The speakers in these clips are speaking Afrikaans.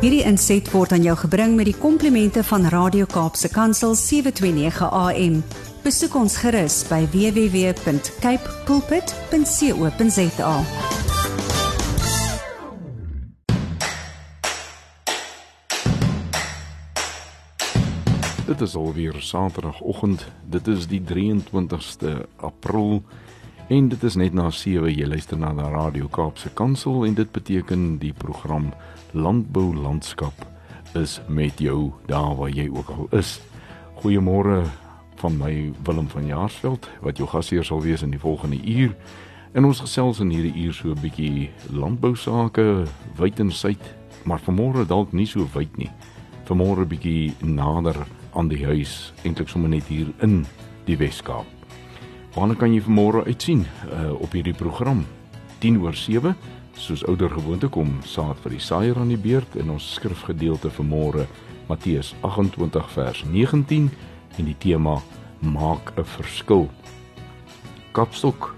Hierdie inset word aan jou gebring met die komplimente van Radio Kaapse Kansel 729 AM. Besoek ons gerus by www.cape pulpit.co.za. Dit is alweer Saterdagoggend. Dit is die 23ste April en dit is net na 7 jy luister na die Radio Kaapse Kansel en dit beteken die program Landbou Landskap is met jou daar waar jy ook al is. Goeiemôre van my Willem van Jaarsveld wat jou gasheer sal wees in die volgende uur. En ons gesels in hierdie uur so 'n bietjie landbou sake, wyd en suid, maar vanmôre dalk nie so wyd nie. Vanmôre bietjie nader aan die huis, eintlik sommer net hier in die Weskaap. Wanneer kan jy vanmôre uitsien uh, op hierdie program? 10 oor 7, soos ouer gewoonte kom, saad vir die saaier aan die beurt in ons skrifgedeelte vanmôre, Matteus 28 vers 19 en die tema maak 'n verskil. Kapstok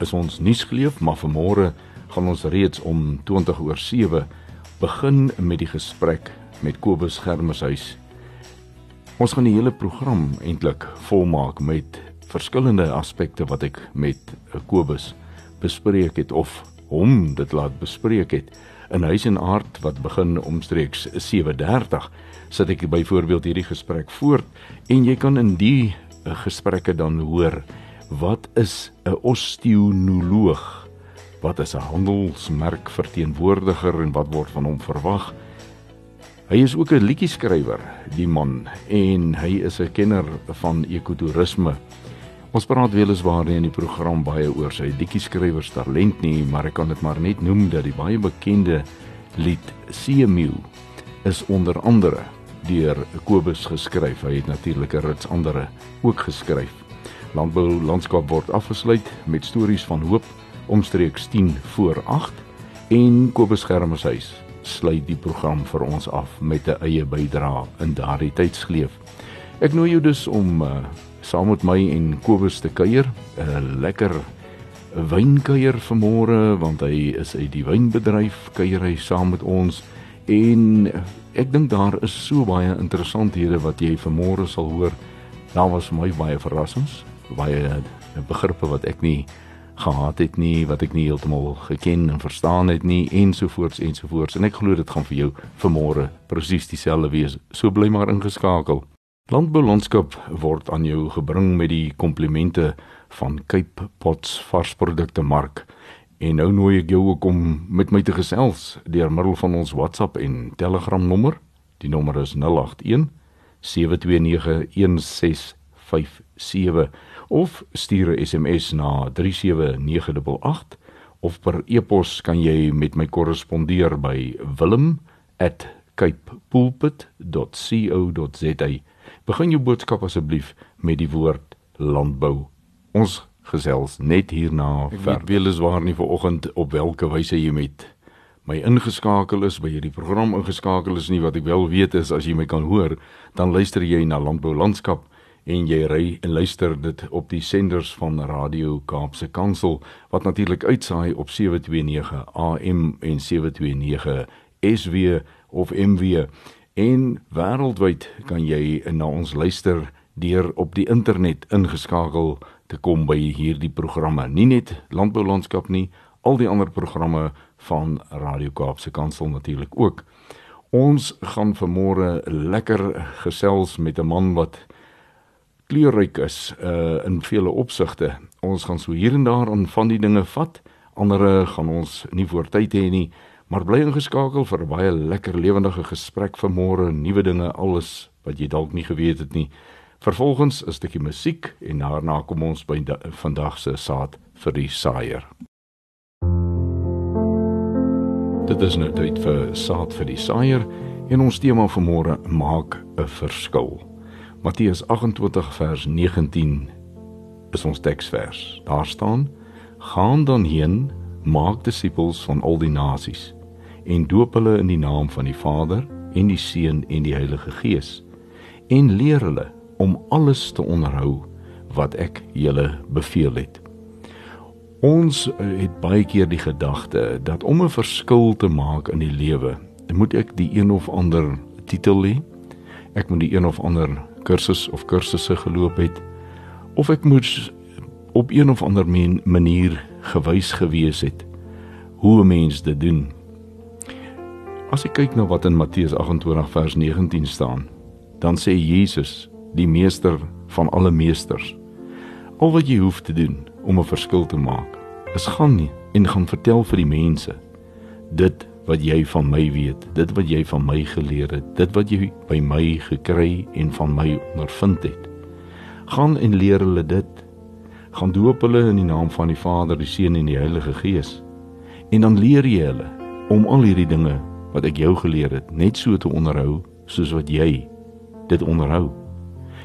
is ons nuusgeleef, maar vanmôre gaan ons reeds om 20 oor 7 begin met die gesprek met Kobus Germeshuis. Ons gaan die hele program eintlik volmaak met verskillende aspekte wat ek met Kobus bespreek het of hom dit laat bespreek het. In huis en aard wat begin omstreeks 7:30 sit ek byvoorbeeld hierdie gesprek voort en jy kan in die eh, gesprekke dan hoor wat is 'n osteonoloog? Wat is 'n handelsmerk verteenwoordiger en wat word van hom verwag? Hy is ook 'n liedjie-skrywer, die man, en hy is 'n kenner van ekotourisme. Ons praat weliswaar in die program baie oor sy liedjie-skrywers talent nie, maar ek kan dit maar net noem dat die baie bekende lied Seemew is onder andere deur Kobus geskryf. Hy het natuurlik 'n rits ander ook geskryf. Landbou landskap word afgesluit met stories van hoop omstreeks 10 voor 8 en Kobus Germeshuis sluit die program vir ons af met 'n eie bydrae in daardie tydsgleef. Ek nooi jou dus om uh, saam met my en Kobus te kuier, 'n lekker wynkuier vanmôre want hy is uit die wynbedryf, kuier hy saam met ons en ek dink daar is so baie interessanthede wat jy vanmôre sal hoor. Daar was vir my baie verrassings, baie begrippe wat ek nie gehad het nie, wat ek nie heeltemal geken en verstaan het nie ensovoorts ensovoorts en ek glo dit gaan vir jou vanmôre presies dieselfde wees. So bly maar ingeskakel. Landboulandskap word aan jou gebring met die komplimente van Cape Pots varsprodukte mark. En nou nooi ek jou ook om met my te gesels deur middel van ons WhatsApp en Telegram nommer. Die nommer is 081 729 1657 of stuur 'n SMS na 37988 of per e-pos kan jy met my korrespondeer by wilhelm@capepulpit.co.za Begin jou boodskap asseblief met die woord landbou. Ons gesels net hierna. Ek weet weliswaar nie vir oggend op watter wyse jy met my ingeskakel is by hierdie program ingeskakel is nie wat ek wel weet is as jy my kan hoor, dan luister jy na Landbou Landskap en jy ry en luister dit op die senders van Radio Kaapse Kansel wat natuurlik uitsaai op 729 AM en 729 SW of MW En wêreldwyd kan jy na ons luister deur op die internet ingeskakel te kom by hierdie programme. Nie net landboulandskap nie, al die ander programme van Radio Kaapse Kansel natuurlik ook. Ons gaan vanmôre lekker gesels met 'n man wat kleurryk is uh in vele opsigte. Ons gaan so hier en daar aan van die dinge vat. Andere gaan ons nie voor tyd hê nie. Maar bly ingeskakel vir 'n baie lekker lewendige gesprek vanmôre, nuwe dinge, alles wat jy dalk nie geweet het nie. Vervolgens 'n stukkie musiek en daarna kom ons by vandag se saad vir die saaier. Dit is nou tyd vir saad vir die saaier en ons tema vanmôre maak 'n verskil. Matteus 28 vers 19 is ons teksvers. Daar staan: Gaan dan heen maak disippels van al die nasies en doop hulle in die naam van die Vader en die Seun en die Heilige Gees en leer hulle om alles te onderhou wat ek julle beveel het. Ons eh, het baie keer die gedagte dat om 'n verskil te maak in die lewe, moet ek die een of ander titel hê. Ek moet die een of ander kursus of kursusse geloop het of ek moet op een of ander manier gewys gewees het hoe 'n mens dit doen. As ek kyk na wat in Matteus 28 vers 19 staan, dan sê Jesus, die meester van alle meesters, al wat jy hoef te doen om 'n verskil te maak, is gaan nie en gaan vertel vir die mense dit wat jy van my weet, dit wat jy van my geleer het, dit wat jy by my gekry en van my ondervind het. Gaan en leer hulle dit. Gaan doop hulle in die naam van die Vader, die Seun en die Heilige Gees. En dan leer jy hulle om al hierdie dinge wat ek jou geleer het, net so te onderhou soos wat jy dit onderhou.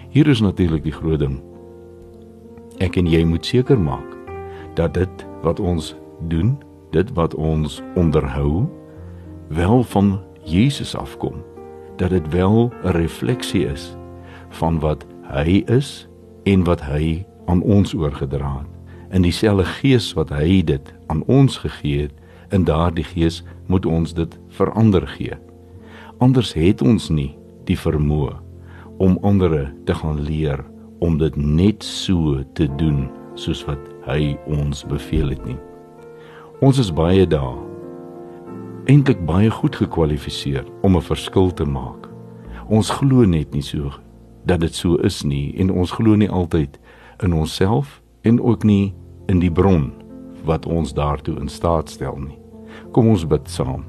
Hier is natuurlik die groot ding. Ek en jy moet seker maak dat dit wat ons doen, dit wat ons onderhou, wel van Jesus afkom, dat dit wel 'n refleksie is van wat hy is en wat hy aan ons oorgedra het. In dieselfde gees wat hy dit aan ons gegee het, in daardie gees moet ons dit verander gee. Anders het ons nie die vermoë om ander te gaan leer om dit net so te doen soos wat hy ons beveel het nie. Ons is baie daar eintlik baie goed gekwalifiseer om 'n verskil te maak. Ons glo net nie so dat dit so is nie en ons glo nie altyd in onsself en ook nie in die bron wat ons daartoe in staat stel nie. Kom ons bid saam.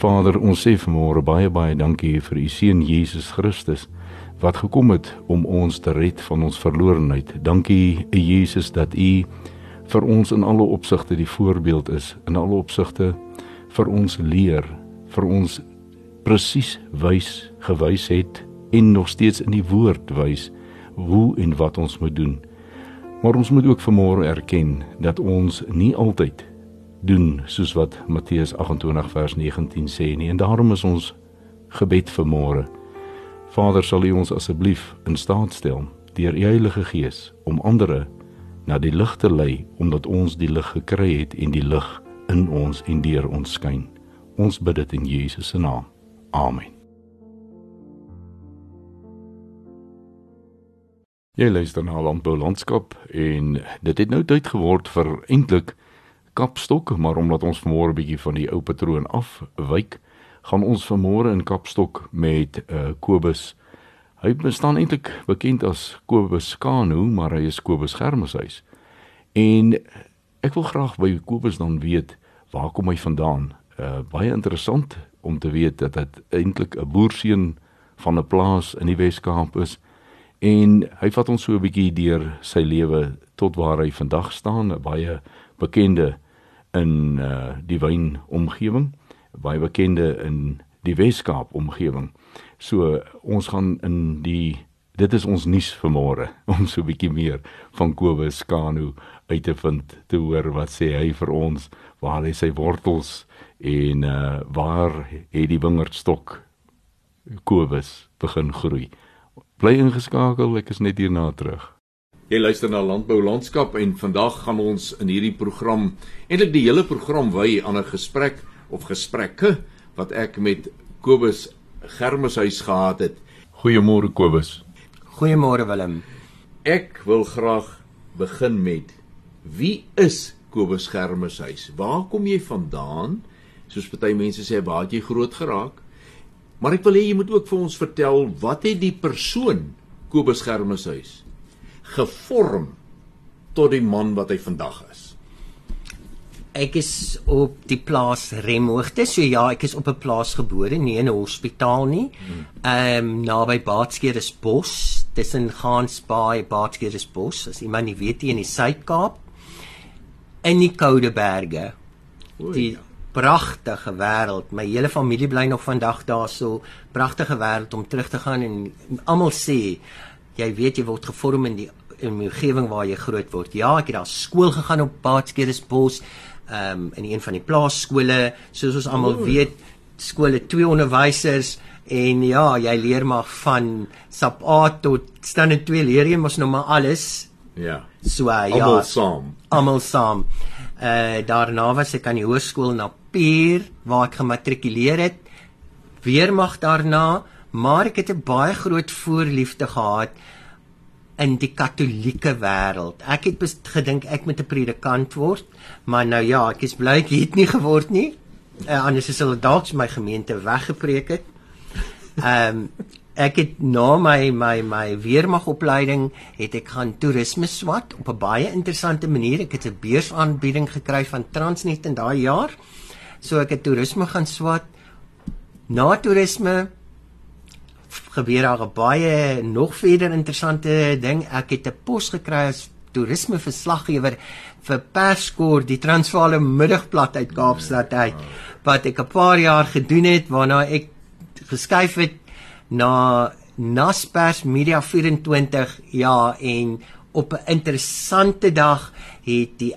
Vader, ons sê vanmôre baie baie dankie vir u seun Jesus Christus wat gekom het om ons te red van ons verlorenheid. Dankie Jesus dat u vir ons in alle opsigte die voorbeeld is, in alle opsigte vir ons leer, vir ons presies wys gewys het en nog steeds in die woord wys hoe en wat ons moet doen. Maar ons moet ook vanmôre erken dat ons nie altyd doen soos wat Matteus 28 vers 19 sê nie en daarom is ons gebed vanmôre. Vader, sal U ons asseblief in staat stel deur U Heilige Gees om ander na die lig te lei omdat ons die lig gekry het en die lig in ons en deur ons skyn. Ons bid dit in Jesus se naam. Amen. Jy luister na Landbou Landskap en dit het nou tyd geword vir eintlik Kapstok, maar omdat ons vanmôre 'n bietjie van die ou patroon afwyk, gaan ons vanmôre in Kapstok met uh, Kobus. Hy bestaan eintlik bekend as Kobus Kano, maar hy is Kobus Germeshuis. En ek wil graag by Kobus dan weet waar kom hy vandaan? Uh baie interessant om te weet dat dit eintlik 'n boerseun van 'n plaas in die Wes-Kaap is en hy vat ons so 'n bietjie deur sy lewe tot waar hy vandag staan, 'n baie bekende in uh die wyn omgewing, baie bekende in die Wes-Kaap omgewing. So ons gaan in die dit is ons nuus vir môre om so 'n bietjie meer van Kobus Kano uit te vind te hoor wat sê hy vir ons waar hy sy wortels en uh waar het die wingerdstok Kobus begin groei. Bly ingeskakel, ek is net hierna terug. Jy luister na Landbou Landskap en vandag gaan ons in hierdie program eintlik die hele program wy aan 'n gesprek of gesprekke wat ek met Kobus Germeshuis gehad het. Goeiemôre Kobus. Goeiemôre Willem. Ek wil graag begin met Wie is Kobus Germeshuis? Waar kom jy vandaan? Soos party mense sê, waar het jy groot geraak? Maar ek wil hê jy moet ook vir ons vertel wat het die persoon Kobus Germeshuis gevorm tot die man wat hy vandag is? Ek is op die plaas Remhoogte. So ja, ek is op 'n plaas gebore, nie in 'n hospitaal nie. Ehm um, naby Baatskeresbos, tussen Gansbaai, Baatskeresbos, as iemand nie weet nie in die Suid-Kaap in die Koude Berge. Die pragtige wêreld. My hele familie bly nog vandag daarso. Pragtige wêreld om terug te gaan en almal sê jy weet jy word gevorm in die in die omgewing waar jy groot word. Ja, ek het daar skool gegaan op Baatskeresbos, ehm um, in een van die plaasskole, soos ons almal weet, skole twee onderwysers en ja, jy leer maar van sap A tot standaard 2 leer jy mos nou maar alles. Ja. So uh, ja. Almal saam. Almal saam. Uh daarna was ek aan die hoërskool na Pier waar ek gematrikuleer het weermag daarna, maar ek het 'n baie groot voorliefde gehad in die katolieke wêreld. Ek het gedink ek moet 'n predikant word, maar nou ja, ek is bly ek het nie geword nie. Uh, anders is hulle dalk my gemeente weggepreek het. Ehm um, ek het na my my my weermagopleiding het ek gaan toerisme swat op 'n baie interessante manier. Ek het 'n beursaanbieding gekry van Transnet in daai jaar. So ek het toerisme gaan swat. Na toerisme gebeur daar 'n baie nog verder interessante ding. Ek het 'n pos gekry as toerisme verslaggewer vir Perskor, die Transvaal Middagblad uit Kaapstad uit wat ek 'n paar jaar gedoen het waarna ek geskuif het na Naspers Media 24 ja en op 'n interessante dag het die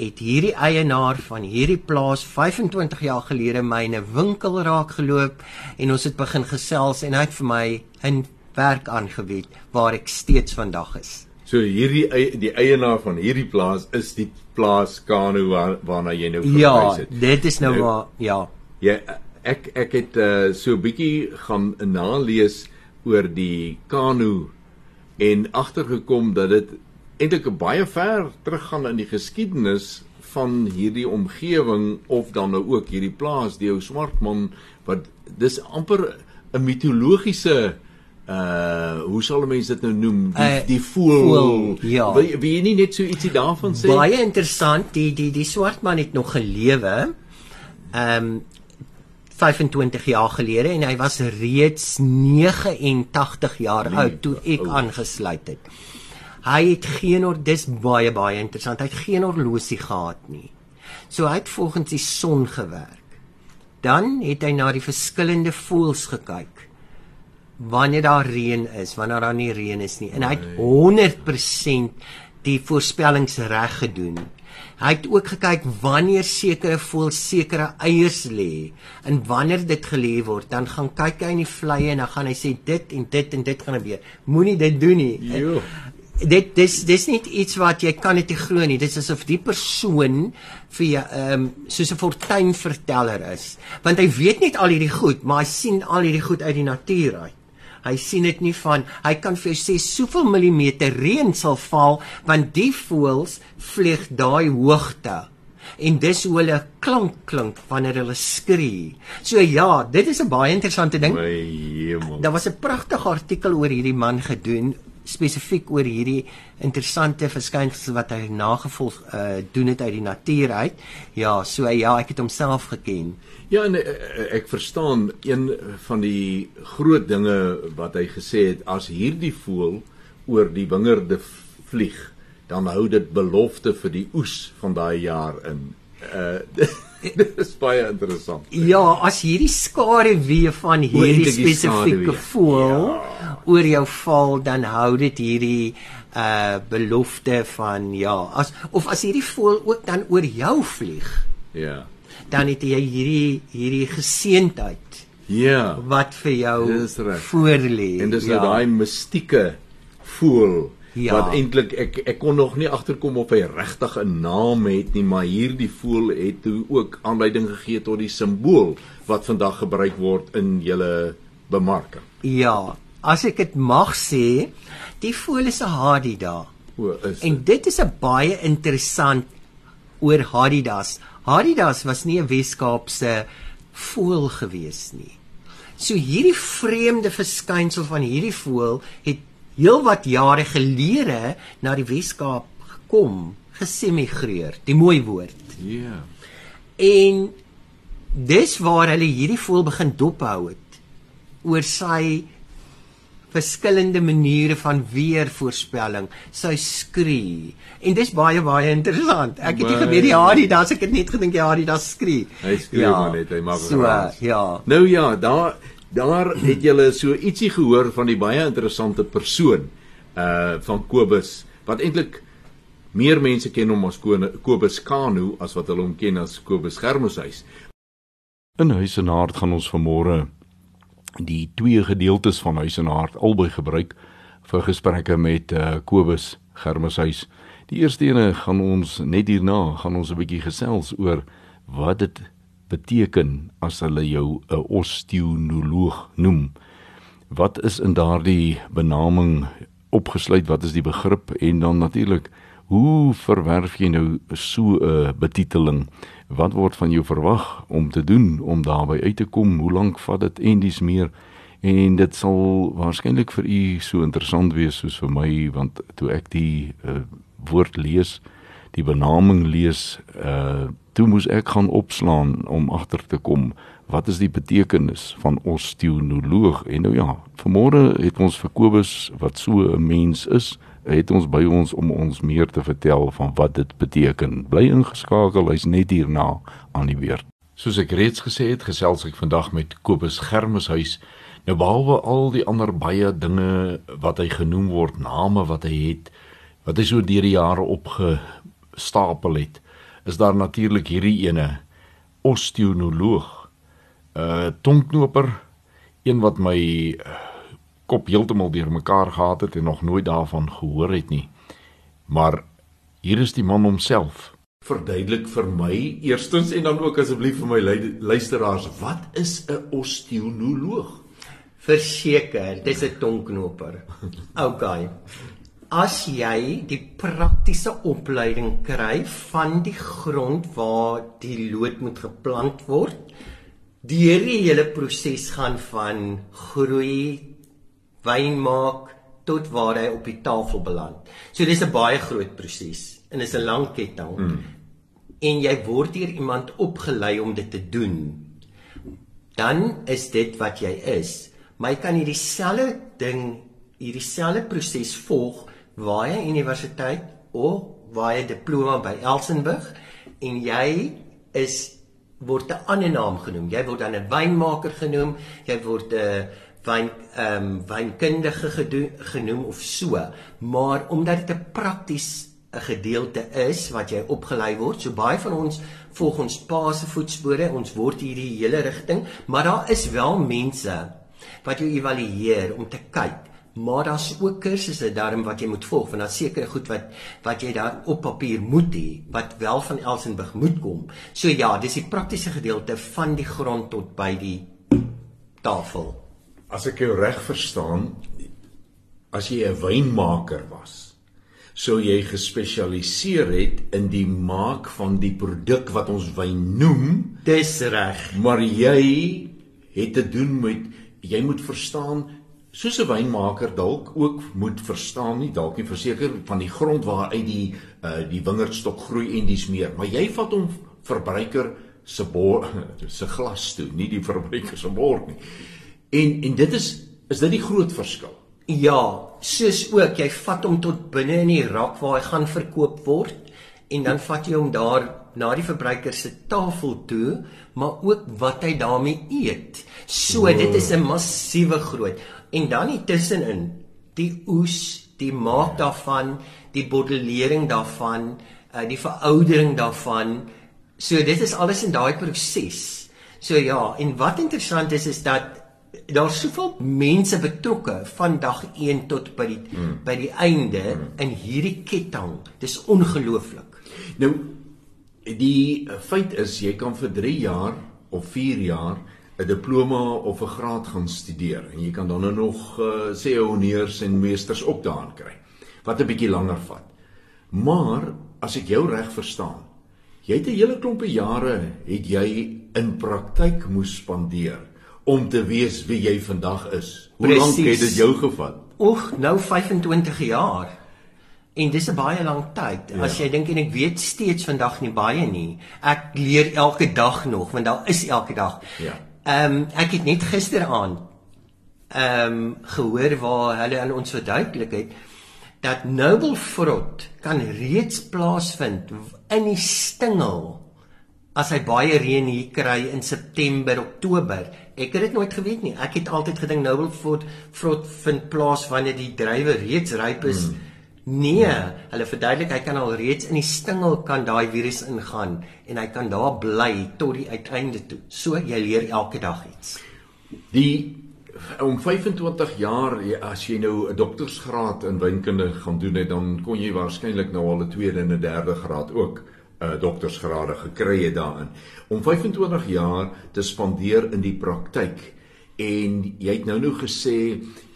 het hierdie eienaar van hierdie plaas 25 jaar gelede my in 'n winkel raak geloop en ons het begin gesels en hy het vir my 'n werk aangebied waar ek steeds vandag is. So hierdie die eienaar van hierdie plaas is die plaas Kano waar, waarna jy nou verwys het. Ja, dit is nou, nou waar ja. Ja, ek ek het uh, so 'n bietjie gaan nalees oor die Kano en agtergekom dat dit eintlik baie ver teruggaan in die geskiedenis van hierdie omgewing of dan nou ook hierdie plaas die ou swartman wat dis amper 'n mitologiese uh hoe sal mense dit nou noem die uh, die voel, voel ja. Wie wie nie net so ietsie daarvan sê? Baie interessant die die die swartman het nog gelewe ehm um, 25 jaar gelede en hy was reeds 89 jaar oud toe ek aangesluit het. Hy het geen or dis baie baie interessant. Hy het geen horlosie gehad nie. So hy het volgens die son gewerk. Dan het hy na die verskillende voëls gekyk. Wanneer daar reën is, wanneer daar nie reën is nie. En hy het 100% die voorspellings reg gedoen. Hy het ook gekyk wanneer sekere voëls sekere eiers lê en wanneer dit gelê word, dan gaan kyk hy in die vlieë en dan gaan hy sê dit en dit en dit gaan gebeur. Moenie dit doen nie. Jo dit dis dis nie iets wat jy kan net glo nie. Dit is asof die persoon vir jou ehm um, soos 'n fortuinverteller is. Want hy weet net al hierdie goed, maar hy sien al hierdie goed uit die natuur uit. Hy sien dit nie van hy kan vir jou sê soveel millimeter reën sal val want die voëls vlieg daai hoogte. En dis hoe hulle klink klink wanneer hulle skree. So ja, dit is 'n baie interessante ding. Daar was 'n pragtige artikel oor hierdie man gedoen spesifiek oor hierdie interessante verskynsels wat hy nagevolg uh doen het uit die natuur uit. Ja, so ja, ek het homself geken. Ja, en uh, ek verstaan een van die groot dinge wat hy gesê het as hierdie voël oor die wingerde vlieg, dan hou dit belofte vir die oes van daai jaar in. Uh Dit is baie interessant. Ja, as hierdie skare weer van hierdie spesifieke voel ja. oor jou val, dan hou dit hierdie uh belofte van ja, as of as hierdie voel ook dan oor jou vlieg. Ja. Dan het jy hierdie hierdie geseentheid. Ja. Wat vir jou voorlê. En dis nou ja. daai mistieke voel Ja. Wat eintlik ek ek kon nog nie agterkom of hy regtig 'n naam het nie, maar hierdie voel het toe ook aanleiding gegee tot die simbool wat vandag gebruik word in julle bemarking. Ja, as ek dit mag sê, die voel is 'n Hadida. O, is. En dit is 'n baie interessant oor Hadidas. Hadidas was nie 'n Weskaapse voel gewees nie. So hierdie vreemde verskynsel van hierdie voël het heelwat jare gelede na die Weskaap gekom, gesemigreer, die mooi woord. Ja. Yeah. En dis waar hulle hierdie voel begin dophou het oor sy verskillende maniere van weervoorspelling, sy skree. En dis baie baie interessant. Ek het nie geweet die Adidas, ek het net gedink die Adidas skree. Hy skree ja. maar net, hy maak so, ja. Nou ja, daar daar het julle so ietsie gehoor van die baie interessante persoon uh van Kobus wat eintlik meer mense ken hom as Kobus Kanu as wat hulle hom ken as Kobus Germoshuis. In Huisenaard gaan ons vanmôre die twee gedeeltes van Huisenaard albei gebruik vir gesprekke met uh Kobus Germoshuis. Die eerste ene gaan ons net hierna gaan ons 'n bietjie gesels oor wat dit beteken as hulle jou 'n osteonoloog noem? Wat is in daardie benaming opgesluit? Wat is die begrip? En dan natuurlik, hoe verwerf jy nou so 'n betiteling? Wat word van jou verwag om te doen om daarby uit te kom? Hoe lank vat dit en dis meer? En dit sal waarskynlik vir u so interessant wees soos vir my want toe ek die uh, woord lees, die benaming lees, uh toe moes ek gaan opslaan om agter te kom wat is die betekenis van osteonoloog? En nou ja vanmôre het ons vir Kobus wat so 'n mens is het ons by ons om ons meer te vertel van wat dit beteken. Bly ingeskakel hy's net hierna aan die weer soos ek reeds gesê het gesels ek vandag met Kobus Germeshuis. Nou behalwe al die ander baie dinge wat hy genoem word name wat hy het wat hy so deur die jare opgestapel het is daar natuurlik hierdie ene osteonoloog. Uh tongknoper, een wat my uh, kop heeltemal deurmekaar gehad het en nog nooit daarvan gehoor het nie. Maar hier is die man homself. Verduidelik vir my eerstens en dan ook asseblief vir my luisteraars, wat is 'n osteonoloog? Verseker, dis 'n tongknoper. OK as jy die praktiese opleiding kry van die grond waar die lood moet geplant word, die hele proses gaan van groei, wyn maak tot waar hy op die tafel beland. So dis 'n baie groot proses en is 'n lang ketting. Mm. En jy word deur iemand opgelei om dit te doen. Dan is dit wat jy is. Maar jy kan hierdie selfde ding, hierdie selfde proses volg Waai Universiteit of Waai diploma by Elsenburg en jy is word 'n ander naam genoem. Jy word dan 'n wynmaker genoem, jy word 'n wyn ehm um, wynkundige genoem of so. Maar omdat dit 'n prakties 'n gedeelte is wat jy opgelei word, so baie van ons volg ons pa se voetspore, ons word hierdie hele rigting, maar daar is wel mense wat jou evalueer om te kyk maar daar's ook kursusse daarin wat jy moet volg want daar's sekere goed wat wat jy daar op papier moet hê wat wel van Elsenburg moet kom. So ja, dis die praktiese gedeelte van die grond tot by die tafel. As ek jou reg verstaan, as jy 'n wynmaker was, sou jy gespesialiseer het in die maak van die produk wat ons wyn noem. Dis reg. Maar jy het te doen met jy moet verstaan soos 'n wynmaker dalk ook moet verstaan nie dalk nie verseker van die grond waaruit die uh, die wingerdstok groei en dis meer maar jy vat hom verbruiker se bord se glas toe nie die verbruiker se bord nie. En en dit is is dit die groot verskil? Ja soos ook jy vat hom tot binne in die rak waar hy gaan verkoop word en dan vat jy hom daar na die verbruiker se tafel toe maar ook wat hy daarmee eet. So dit is 'n massiewe groot en dan die tussenin die oes die maak daarvan die bottelering daarvan uh, die veroudering daarvan so dit is alles in daai proses so ja en wat interessant is is dat daar's soveel mense betrokke van dag 1 tot by die hmm. by die einde hmm. in hierdie ketting dis ongelooflik nou die feit is jy kan vir 3 jaar of 4 jaar 'n diploma of 'n graad gaan studeer en jy kan dan nou nog uh, sê honneurs en meesters ook daarin kry wat 'n bietjie langer vat. Maar as ek jou reg verstaan, jy het 'n hele klompe jare het jy in praktyk moes spandeer om te weet wie jy vandag is. Hoe lank het dit jou gevat? Oeg, nou 25 jaar. En dis 'n baie lang tyd. Ja. As jy dink en ek weet steeds vandag nie baie nie. Ek leer elke dag nog, want daar is elke dag. Ja. Ehm um, ek het net gisteraand ehm um, gehoor waar hulle aan ons verduidelik het dat noble fruit kan reeds plaasvind in die stingel as hy baie reën hier kry in September, Oktober. Ek het dit nooit geweet nie. Ek het altyd gedink noble fruit vind plaas wanneer die druiwe reeds ryp is. Hmm Nee, hulle verduidelik hy kan al reeds in die stingel kan daai virus ingaan en hy kan daar bly tot die uiteinde toe. So jy leer elke dag iets. Die om 25 jaar as jy nou 'n doktorsgraad in wynkunde gaan doen het, dan kon jy waarskynlik nou al 'n tweede en 'n derde graad ook uh, doktorsgrade gekry het daarin. Om 25 jaar te spandeer in die praktyk en jy het nou nou gesê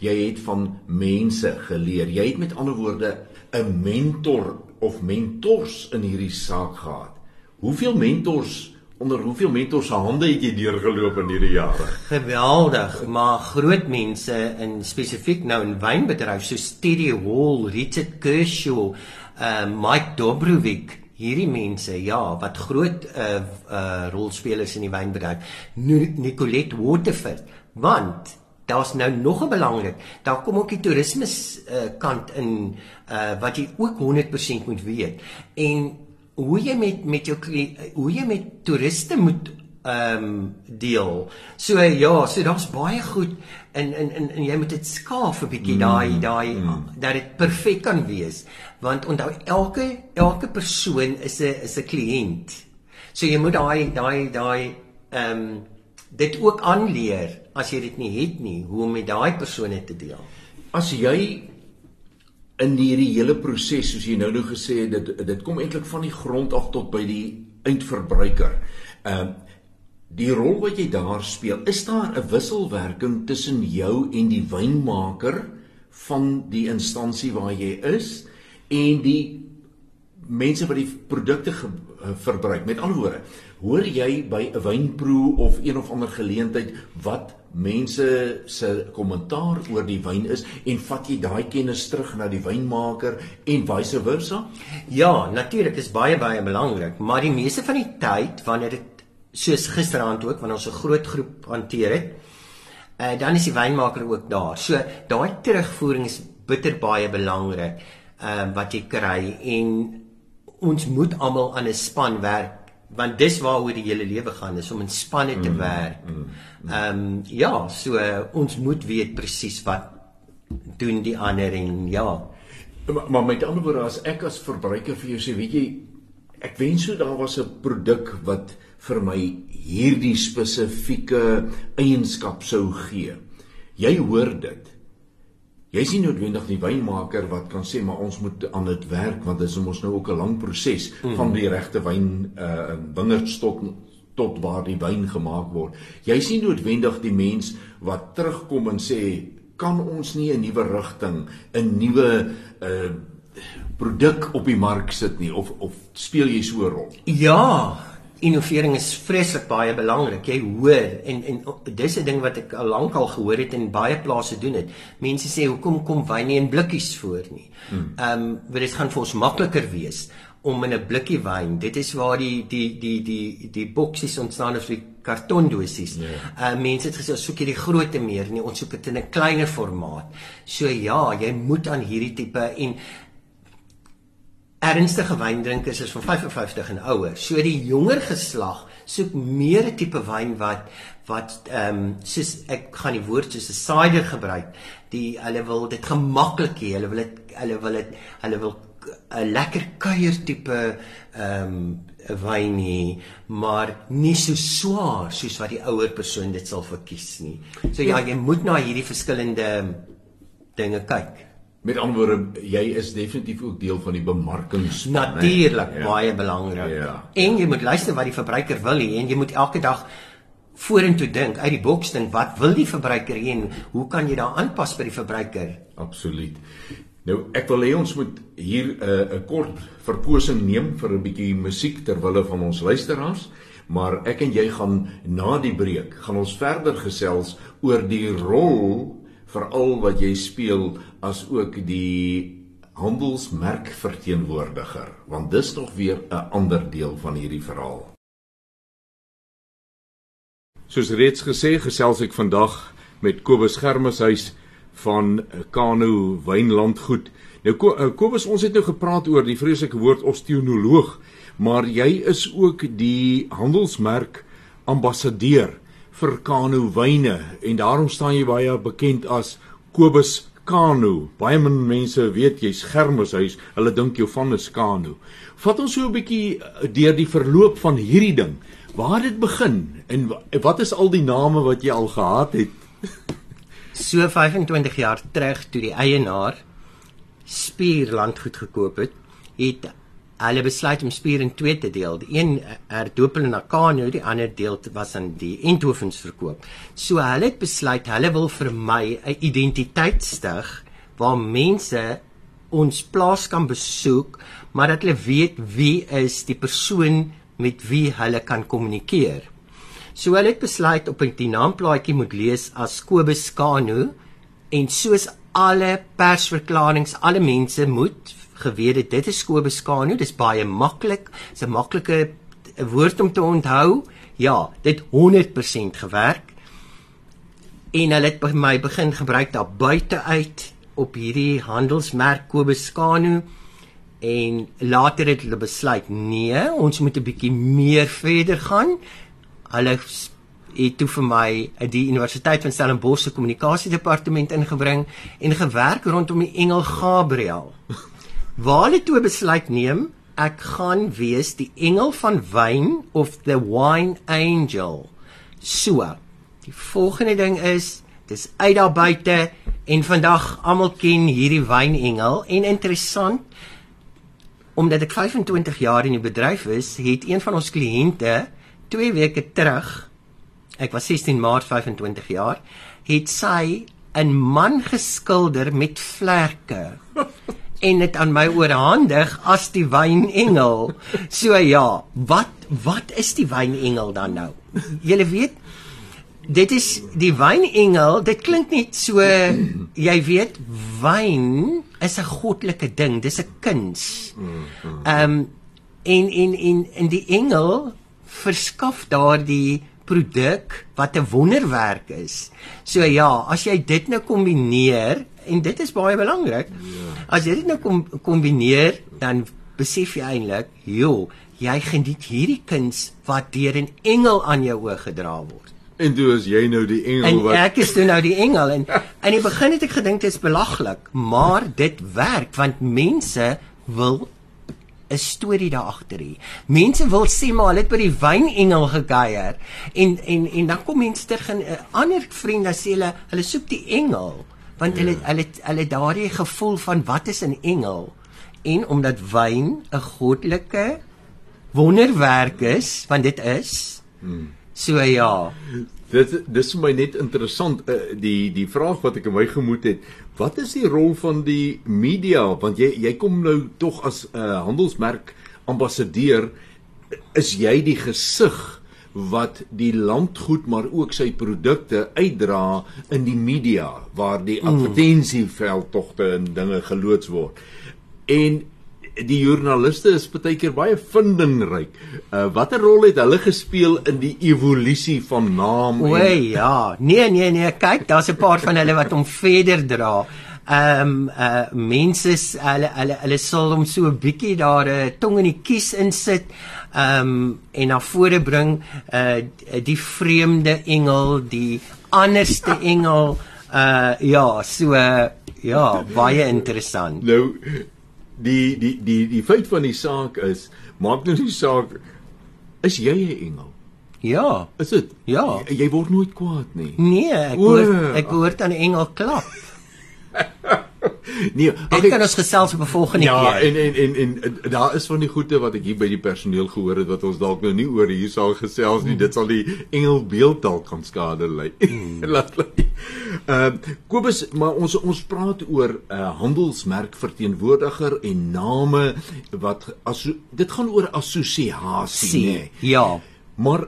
jy het van mense geleer. Jy het met ander woorde 'n mentor of mentors in hierdie saak gehad. Hoeveel mentors onder hoeveel mentors se hande het jy deurgeloop in hierdie jare? Geweldig, maar groot mense in spesifiek nou in wynbedryf so Steady Hall, Richard Kershaw, uh Mike Dobrovic, hierdie mense ja wat groot uh uh rolspelers in die wynbedryf. Nicolette Waterford, want daar's nou nog 'n belangrik. Daar kom ook die toerisme uh, kant in uh wat jy ook 100% moet weet. En hoe jy met met jou hoe jy met toeriste moet ehm um, deel. So ja, so daar's baie goed in in in en jy moet dit skaaf 'n bietjie daai mm, daai mm. dat dit perfek kan wees. Want onthou elke elke persoon is 'n is 'n kliënt. So jy moet daai daai daai ehm um, dit ook aanleer as jy dit nie het nie hoe om met daai persone te deel. As jy in hierdie hele proses soos jy nou nou gesê het dit dit kom eintlik van die grond af tot by die eindverbruiker. Ehm uh, die rol wat jy daar speel, is daar 'n wisselwerking tussen jou en die wynmaker van die instansie waar jy is en die mense wat die produkte eh, verbruik. Met ander woorde, hoor jy by 'n wynproe of een of ander geleentheid wat mense se kommentaar oor die wyn is en vat jy daai kennis terug na die wynmaker en vice versa? Ja, natuurlik is baie baie belangrik, maar die meeste van die tyd wanneer dit soos gisteraand ook wanneer ons 'n groot groep hanteer het, uh, dan is die wynmaker ook daar. So daai terugvoering is bitter baie belangrik uh, wat jy kry en ons moet almal aan 'n span werk want dis waaroor die hele lewe gaan is om in spanne te mm, werk. Mm, mm. Ehm mm, um, ja, so uh, ons moet weet presies wat doen die ander en ja. Maar, maar met ander woorde as ek as verbruiker vir jou sê, weet jy, ek wens so daar was 'n produk wat vir my hierdie spesifieke eienskap sou gee. Jy hoor dit. Jy sien noodwendig die wynmaker wat kan sê maar ons moet aan dit werk want dit is mos nou ook 'n lang proses mm. van die regte wyn uh wingerdstok tot waar die wyn gemaak word. Jy sien noodwendig die mens wat terugkom en sê kan ons nie 'n nuwe rigting, 'n nuwe uh produk op die mark sit nie of of speel jy so 'n rol? Ja, innovering is vreeslik baie belangrik. Jy hoor en en dis 'n ding wat ek al lank al gehoor het en baie plase doen dit. Mense sê hoekom kom wyn nie in blikkies voor nie. Hmm. Ehm um, want dit gaan vir ons makliker wees om in 'n blikkie wyn. Dit is waar die die die die die boksies ontstaan of die kartondosies. Yeah. Ja. Uh mense het gesê soek jy die grootte meer nie, ons soek dit in 'n kleiner formaat. So ja, jy moet aan hierdie tipe en ernstige wyndrinkers is van 55 en ouer. So die jonger geslag soek meer 'n tipe wyn wat wat ehm um, soos ek gaan die woord soos 'n cider gebruik. Die hulle wil dit gemaklik hê. Hulle wil dit hulle wil dit hulle wil 'n lekker kuier tipe ehm um, wyn hê, maar nie so swaar soos wat die ouer persoon dit sal verkies nie. So ja, jy moet na hierdie verskillende dinge kyk. Met ander woorde, jy is definitief ook deel van die bemarkingsspan. Natuurlik, ja. baie belangrik. Ja. En jy moet luister wat die verbruiker wil hê en jy moet elke dag vorentoe dink, uit die boks dink, wat wil die verbruiker hê en hoe kan jy daar aanpas by die verbruiker? Absoluut. Nou, ek wil hê ons moet hier 'n uh, kort verposing neem vir 'n bietjie musiek ter wille van ons luisteraars, maar ek en jy gaan na die breek gaan ons verder gesels oor die rol veral wat jy speel as ook die handelsmerk verteenwoordiger want dis nog weer 'n ander deel van hierdie verhaal. Soos reeds gesê, gesels ek vandag met Kobus Germeshuis van Kano Wynlandgoed. Nou eh, Kobus, ons het nou gepraat oor die vreeslike woord osteonoloog, maar jy is ook die handelsmerk ambassadeur vir Kano wyne en daarom staan jy baie bekend as Kobus Kano. Baie min mense weet jy's Germushuis, hulle dink jou van is Kano. Vat ons so 'n bietjie eh, deur die verloop van hierdie ding. Waar het dit begin en wat is al die name wat jy al gehad het? so 25 jaar terug toe die eienaar Spierland goed gekoop het, het hulle besluit om spier in twee te deel. Die een herdoop hulle na Kano, die ander deel was aan die Enthovens verkoop. So hulle het besluit hulle wil vir my 'n identiteit stig waar mense ons plaas kan besoek, maar dat hulle weet wie is die persoon met wie hulle kan kommunikeer. So hulle het besluit op 'n naamplaatjie moet lees as Kobus Kano en soos alle persverklaringe, alle mense moet geweet het dit is Kobus Kano, dis baie maklik, dis 'n maklike woord om te onthou. Ja, dit 100% gewerk. En hulle het by my begin gebruik daar buite uit op hierdie handelsmerk Kobus Kano en later het hulle besluit nee, ons moet 'n bietjie meer verder gaan. Hulle het toe vir my die Universiteit van Stellenbosch se kommunikasiedepartement ingebring en gewerk rondom die engel Gabriël. Waar hulle toe besluit neem, ek gaan wees die engel van wyn of the wine angel. So. Die volgende ding is, dis uit daar buite en vandag almal ken hierdie wynengel en interessant omdat ek 25 jaar in die bedryf is, het een van ons kliënte 2 weke terug, ek was 16 Maart 25 jaar, het sy 'n man geskilder met vlerke en dit aan my oorhandig as die wynengel. So ja, wat wat is die wynengel dan nou? Julle weet dit is die wynengel, dit klink net so jy weet wyn is 'n goddelike ding, dis 'n kuns. Ehm um, en en en en die engel verskaf daardie produk wat 'n wonderwerk is. So ja, as jy dit nou kombineer en dit is baie belangrik. Ja. As jy dit nou kom kombineer, dan besef jy eintlik, joh, jy geniet hierdie kuns wat deur 'n engel aan jou oë gedra word. En toe is jy nou die engel en wat En ek is toe nou die engel en in die begin het ek gedink dit is belaglik, maar dit werk want mense wil 'n storie daar agter hê. Mense wil sê maar hulle het by die wynengel gekuier en en en dan kom mense terug en 'n uh, ander vriende sê hulle hulle soek die engel want hulle ja. hulle hulle daardie gevoel van wat is 'n engel en omdat wyn 'n goddelike wonderwerk is want dit is hmm. so ja dit dis vir my net interessant uh, die die vraag wat ek in my gemoed het wat is die rol van die media want jy jy kom nou tog as 'n uh, handelsmerk ambassadeur is jy die gesig wat die landgoed maar ook sy produkte uitdra in die media waar die mm. advertensieveldtogte en dinge geloods word. En die joernaliste is baie keer baie vindingryk. Uh, watter rol het hulle gespeel in die evolusie van naam? O en... ja, nee nee nee, kyk, daar's 'n paar van hulle wat hom verder dra. Ehm um, uh mense hulle hulle hulle sal hom so 'n bietjie daar 'n uh, tong in die kies insit ehm um, en na vore bring uh die vreemde engel, die anderste engel uh ja, so uh, ja, baie interessant. Nou die die die die feit van die saak is, maak nou nie saak is jy 'n engel? Ja. Is dit? Ja. Jy, jy word nooit kwaad nie. Nee, ek hoor ek hoor dan 'n engel klap. nee, ek kan ons gesels op 'n volgende ja, keer. Ja, en, en en en daar is van die goeie wat ek hier by die personeel gehoor het wat ons dalk nou nie oor hier sal gesels nie. Mm. Dit sal die engelbeeld dalk gaan skade lei. Mm. Laat lê. Ehm uh, Kobus, maar ons ons praat oor 'n uh, handelsmerk verteenwoordiger en name wat as dit gaan oor assosiasie, nê. Nee. Ja. Maar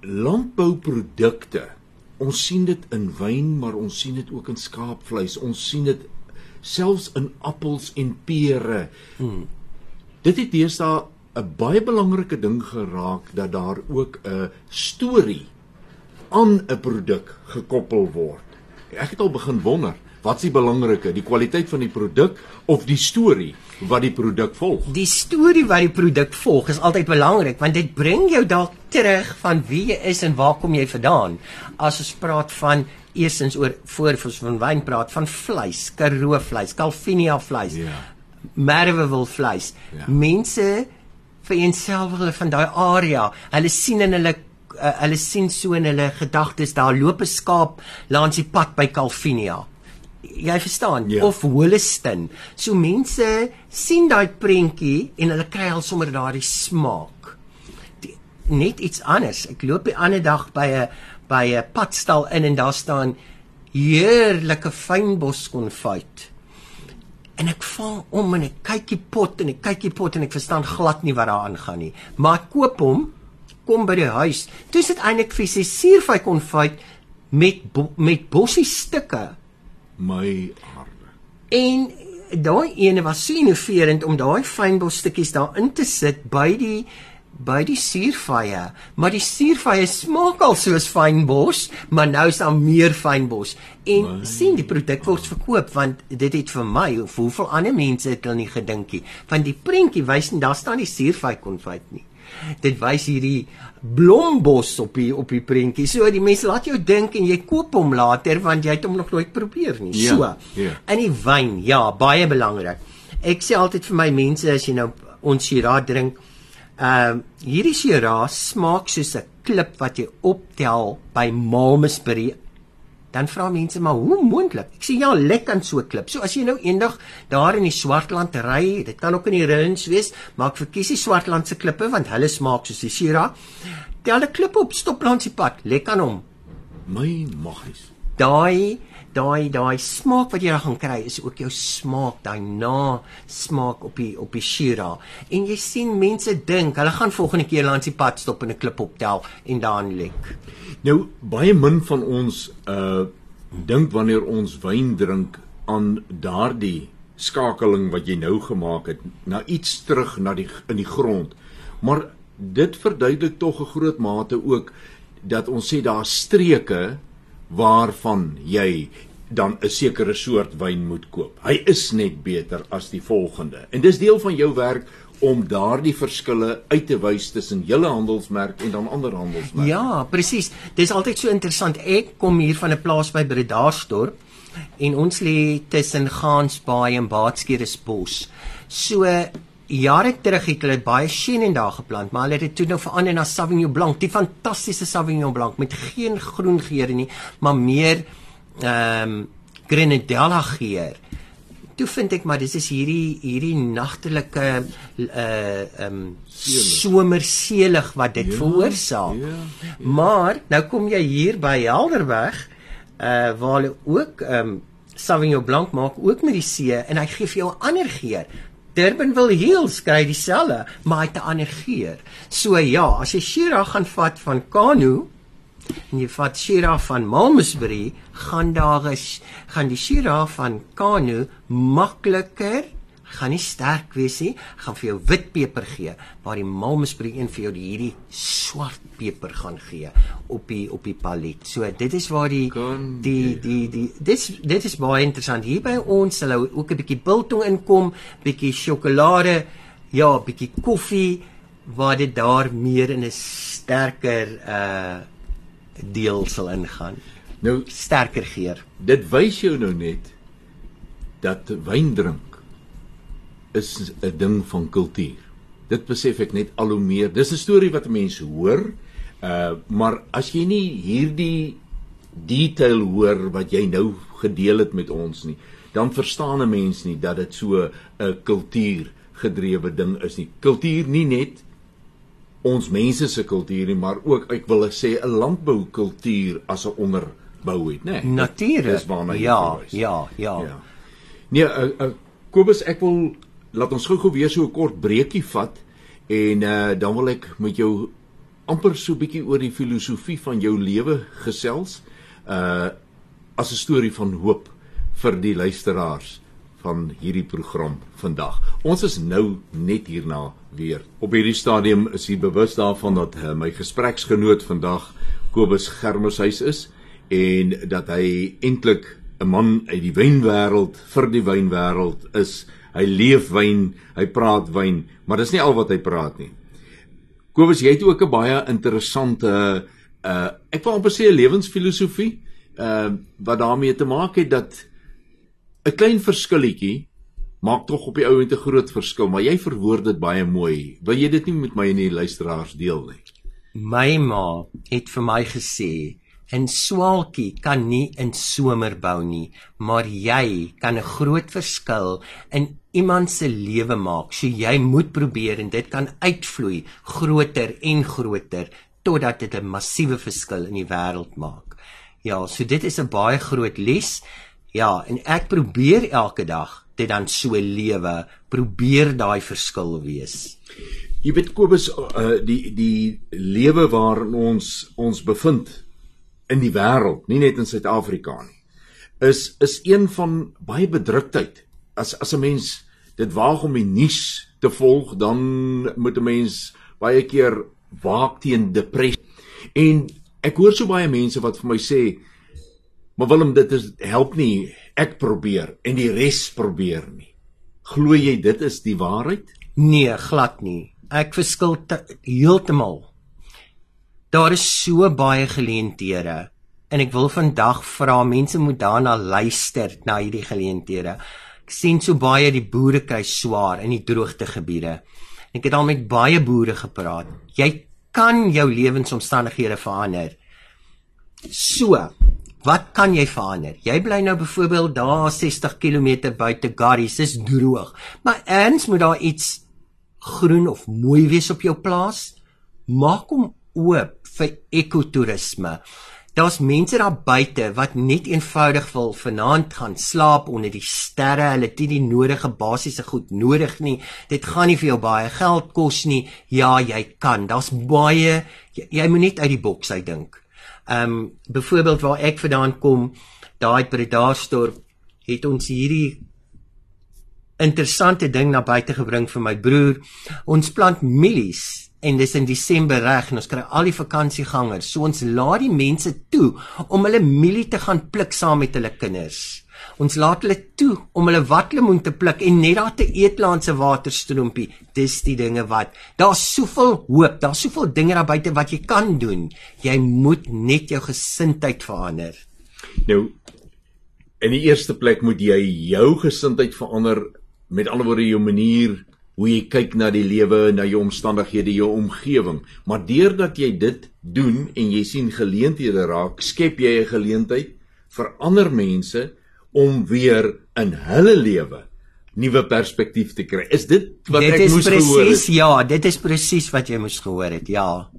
landbouprodukte Ons sien dit in wyn, maar ons sien dit ook in skaapvleis. Ons sien dit selfs in appels en pere. Hmm. Dit het deesdae 'n baie belangrike ding geraak dat daar ook 'n storie aan 'n produk gekoppel word. Ek het al begin wonder, wat is die belangrike, die kwaliteit van die produk of die storie wat die produk volg? Die storie wat die produk volg is altyd belangrik want dit bring jou dalk terug van wie jy is en waar kom jy vandaan. As ons praat van eersins oor voor ons van wyn praat van vleis, karoo vleis, calvinia vleis. Ja. Merwewil vleis. Ja. Mense vereenselwig hulle van daai area. Hulle sien in hulle uh, hulle sien so in hulle gedagtes daar loop 'n skaap langs die pad by calvinia. Jy verstaan? Ja. Of Holliston. So mense sien daai prentjie en hulle kry al sommer daardie smaak. Die, net iets anders. Ek loop die ander dag by 'n by 'n padstal in en daar staan heerlike fynbos konfyt. En ek val om en ek kyk die pot en ek kyk die pot en ek verstaan glad nie wat daar aangaan nie. Maar ek koop hom, kom by die huis. Toe is dit eintlik vir sy suurvy konfyt met bo met bossie stukke. My arme. En daai ene was so innoverend om daai fynbos stukkies daarin te sit by die by die suurvye, maar die suurvye smaak al soos fynbos, maar nou is daar meer fynbos. En my. sien die produk word verkoop want dit het vir my of hoeveel ander mense het hulle nie gedink nie. Want die prentjie wys nie daar staan die suurvy konfyt nie. Dit wys hierdie blombos op die op die prentjie. So die mense laat jou dink en jy koop hom later want jy het hom nog nooit probeer nie. Ja, so. ja. In die wyn, ja, baie belangrik. Ek sê altyd vir my mense as jy nou ons Shiraz drink, Ehm uh, hierdie Shiraz smaak soos 'n klip wat jy optel by Malmesbury. Dan vra mense maar hoe moontlik? Ek sê ja, lekker aan so 'n klip. So as jy nou eendag daar in die Swartland ry, dit kan ook in die Rhins wees, maar ek verkies die Swartland se klippe want hulle smaak soos die Shiraz. Tel 'n klip op, stop langs die pad, lekker aan hom. My maggies. Daai daai daai smaak wat jy daar gaan kry is ook jou smaak, daai na smaak op die op die Shiraz. En jy sien mense dink, hulle gaan volgende keer langs die pad stop en 'n klip optel en dan lek. Nou baie min van ons uh dink wanneer ons wyn drink aan daardie skakeling wat jy nou gemaak het na iets terug na die in die grond. Maar dit verduidelik tog 'n groot mate ook dat ons sê daar streke waarvan jy dan 'n sekere soort wyn moet koop. Hy is net beter as die volgende. En dis deel van jou werk om daardie verskille uit te wys tussen julle handelsmerk en dan ander handelsmerke. Ja, presies. Dis altyd so interessant. Ek kom hier van 'n plaas by Bredasdorp en ons lê tussen Gansbaai en Baatskeresbos. So jare terug het hulle baie Chenin daar geplant, maar hulle het dit toe nou verander na Sauvignon Blanc, die fantastiese Sauvignon Blanc met geen groen geure nie, maar meer ehm um, Grenadella geur. Toe vind ek maar dis is hierdie hierdie nagtelike uh ehm um, somerselig wat dit ja, veroorsaak. Ja, ja. Maar nou kom jy hier by Helderberg uh waar hulle ook ehm um, Sauvignon Blanc maak ook met die see en hy gee vir jou 'n ander geur. Durbanville Hills kry dieselfde, maar hy het 'n ander geur. So ja, as jy Shiraz gaan vat van Kano en jy vat Shiraz van Malmesbury, gaan daar is gaan die Shiraz van Kano makliker gaan nie sterk wees nie, gaan vir jou wit peper gee, waar die Malmesbury een vir jou die hierdie swart peper gaan gee op die op die palet. So dit is waar die die die die dit dit is baie interessant. Hier by ons sal ook 'n bietjie biltong inkom, bietjie sjokolade, ja, bietjie koffie waar dit daar meer in 'n sterker uh deel sal ingaan. Nou Sterker geur. dit wys jou nou net dat wyn drink is 'n ding van kultuur. Dit besef ek net al hoe meer. Dis 'n storie wat mense hoor, uh maar as jy nie hierdie detail hoor wat jy nou gedeel het met ons nie, dan verstaan 'n mens nie dat dit so 'n kultuur gedrewe ding is nie. Kultuur nie net ons mense se kultuur nie, maar ook ek wil sê 'n landboukultuur as 'n onderbou het, né? Nee, Natuurlik. Dis waarna jy ja, verwys. ja, ja, Ja. Nee, uh, uh, Kobus, ek wil laat ons gou-gou weer so 'n kort breekie vat en uh, dan wil ek met jou amper so 'n bietjie oor die filosofie van jou lewe gesels. Uh as 'n storie van hoop vir die luisteraars van hierdie program vandag. Ons is nou net hierna weer. Op hierdie stadium is ek bewus daarvan dat uh, my gespreksgenoot vandag Kobus Germeshuis is en dat hy eintlik 'n man uit die wynwêreld vir die wynwêreld is. Hy leef wyn, hy praat wyn, maar dis nie al wat hy praat nie. Kobus, jy het ook 'n baie interessante uh ek wil amper sê 'n lewensfilosofie uh wat daarmee te maak het dat 'n klein verskilletjie maak tog op die ou en te groot verskil, maar jy verwoord dit baie mooi. Wil jy dit nie met my en die luisteraars deel nie? My ma het vir my gesê 'n swaalkie kan nie in somer bou nie, maar jy kan 'n groot verskil in iemand se lewe maak. So jy moet probeer en dit kan uitvloei groter en groter totdat dit 'n massiewe verskil in die wêreld maak. Ja, so dit is 'n baie groot les. Ja, en ek probeer elke dag dit dan so lewe, probeer daai verskil wees. Jy weet Kobus, uh, die die lewe waarin ons ons bevind in die wêreld, nie net in Suid-Afrika nie, is is een van baie bedruktheid. As as 'n mens dit waag om die nuus te volg, dan moet 'n mens baie keer waak teen depressie. En ek hoor so baie mense wat vir my sê, "Maar Willem, dit is help nie. Ek probeer en die res probeer nie." Glo jy dit is die waarheid? Nee, glad nie. Ek verskil heeltemal. Daar is so baie geleenthede en ek wil vandag vra mense moet daarna luister na hierdie geleenthede. Ek sien so baie die boere kry swaar in die droogtegebiede. Ek het al met baie boere gepraat. Jy kan jou lewensomstandighede verander. So, wat kan jy verander? Jy bly nou byvoorbeeld daar 60 km buite Garries, dis droog. Maar eens moet daar iets groen of mooi wees op jou plaas. Maak hom oop vir ekotourisme. Daar's mense daar buite wat net eenvoudig wil vanaand gaan slaap onder die sterre. Hulle het nie die nodige basiese goed nodig nie. Dit gaan nie vir jou baie geld kos nie. Ja, jy kan. Daar's baie jy, jy moet net uit die boks uit dink. Ehm um, byvoorbeeld waar ek vandaan kom, daai Bredasdorp, het ons hierdie interessante ding na buite gebring vir my broer. Ons plant mielies en dis in Desember reg en ons kry al die vakansiegangers. So ons laat die mense toe om hulle mielie te gaan pluk saam met hulle kinders. Ons laat hulle toe om hulle watlemoen te pluk en net daar te eet langs 'n waterstroompie. Dis die dinge wat. Daar's soveel hoop, daar's soveel dinge daar buite wat jy kan doen. Jy moet net jou gesindheid verander. Nou in die eerste plek moet jy jou gesindheid verander met ander woorde jou manier hoe jy kyk na die lewe, na jou omstandighede, jou omgewing. Maar deurdat jy dit doen en jy sien geleenthede raak, skep jy 'n geleentheid vir ander mense om weer in hulle lewe nuwe perspektief te kry. Is dit wat dit ek moes precies, gehoor het? Dit is presies, ja, dit is presies wat jy moes gehoor het. Ja.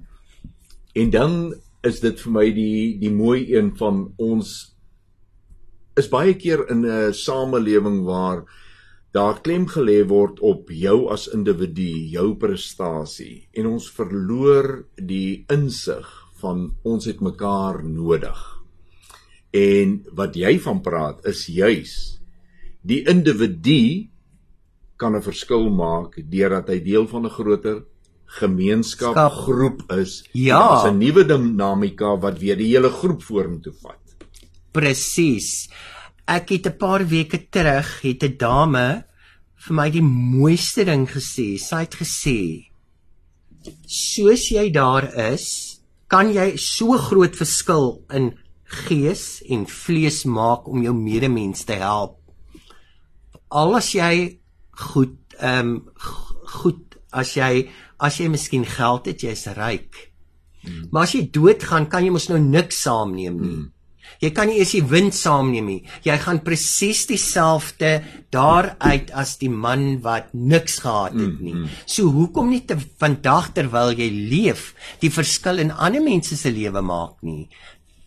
En dan is dit vir my die die mooi een van ons is baie keer in 'n samelewing waar daar klem gelê word op jou as individu, jou prestasie en ons verloor die insig van ons het mekaar nodig. En wat jy van praat is juis die individu kan 'n verskil maak deurdat hy deel van 'n groter gemeenskap Skap. groep is. Ja. Dis 'n nuwe dinamika wat weer die hele groep vorentoe vat. Presies. Ek het 'n paar weke terug het 'n dame vir my die mooiste ding gesê. Sy het gesê: "Soos jy daar is, kan jy so groot verskil in gees en vlees maak om jou medemens te help. Al as jy goed ehm um, goed as jy as jy miskien geld het, jy's ryk. Hmm. Maar as jy doodgaan, kan jy mos nou niks saamneem nie. Hmm. Jy kan nie eers die wind saamneem nie. Jy gaan presies dieselfde daaruit as die man wat niks gehad het nie. So hoekom nie te vandag terwyl jy leef die verskil in ander mense se lewe maak nie?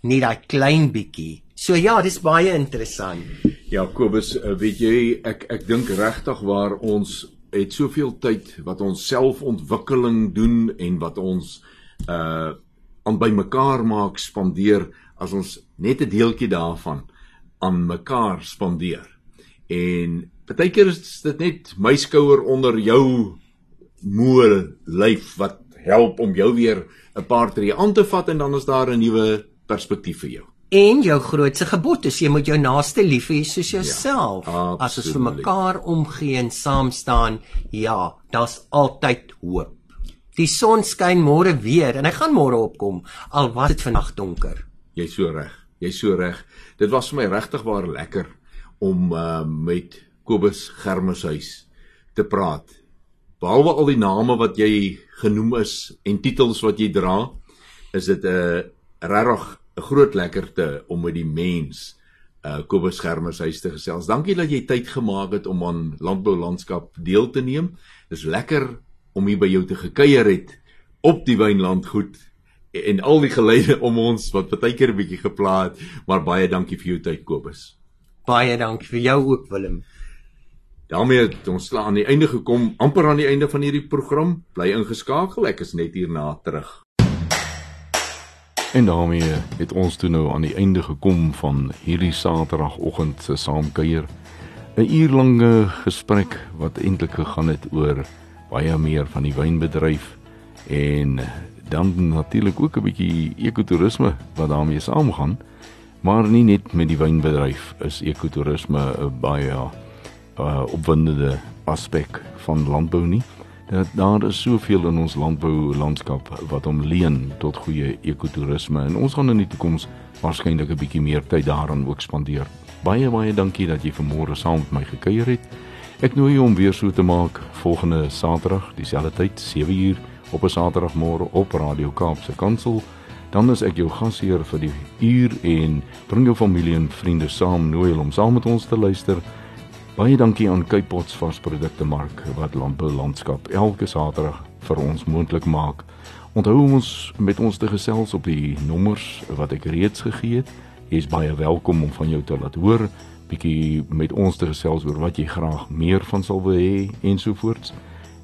Net daai klein bietjie. So ja, dis baie interessant. Jakobus, eh, weet jy, ek ek dink regtig waar ons het soveel tyd wat ons selfontwikkeling doen en wat ons uh aan bymekaar maak spandeer as ons net 'n deeltjie daarvan aan mekaar spandeer. En partykeer is dit net my skouer onder jou moe lyf wat help om jou weer 'n paar tree aan te vat en dan is daar 'n nuwe perspektief vir jou. En jou grootste gebod is jy moet jou naaste lief hê soos jouself. Ja, As ons vir mekaar omgee en saam staan, ja, daar's altyd hoop. Die son skyn môre weer en hy gaan môre opkom al was dit vandag donker. Jy's so reg. Jy's so reg. Dit was vir my regtig waar lekker om uh, met Kobus Germeshuis te praat. Behalwe al die name wat jy genoem is en titels wat jy dra, is dit 'n uh, regtig 'n groot lekkerte om met die mens uh Kobus Germers huis te gesels. Dankie dat jy tyd gemaak het om aan landbou landskap deel te neem. Dis lekker om hier by jou te gekuier het op die wynlandgoed en al die geleide om ons wat baie keer 'n bietjie gepla het, maar baie dankie vir jou tyd Kobus. Baie dankie vir jou ook Willem. daarmee het ons slaan aan die einde gekom, amper aan die einde van hierdie program. Bly ingeskakel, ek is net hierna terug. En daarmee het ons toe nou aan die einde gekom van hierdie Saterdagoggend se saamkuier. 'n Uurlange gesprek wat eintlik gegaan het oor baie meer van die wynbedryf en dan natuurlik ook 'n bietjie ekotourisme wat daarmee saamgaan. Maar nie net met die wynbedryf is ekotourisme 'n baie uh, opwindende aspek van landbou nie. Dat daar is soveel in ons landbou landskap wat hom leen tot goeie ekotourisme en ons gaan in die toekoms waarskynlik 'n bietjie meer tyd daaraan ook spandeer. Baie baie dankie dat jy vanmôre saam met my gekuier het. Ek nooi jou om weer so te maak volgende Saterdag, dieselfde tyd, 7uur op 'n Saterdagmôre op Radio Kaapse Kansel. Dan is ek jou gasheer vir die uur en bring jou familie en vriende saam, nooi hulle om saam met ons te luister. Baie dankie aan Kypots varsprodukte mark wat landbou landskap elke Saterdag vir ons moontlik maak. Onthou om ons met ons te gesels op die nommers wat ek reeds gegee het. Jy is baie welkom om van jou te laat hoor, bietjie met ons te gesels oor wat jy graag meer van sal wil hê ensovoorts.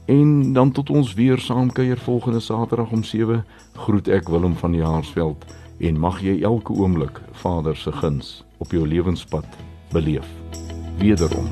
En dan tot ons weer saamkuier volgende Saterdag om 7, groet ek Willem van Jaarsveld en mag jy elke oomblik Vader se guns op jou lewenspad beleef. Wederom.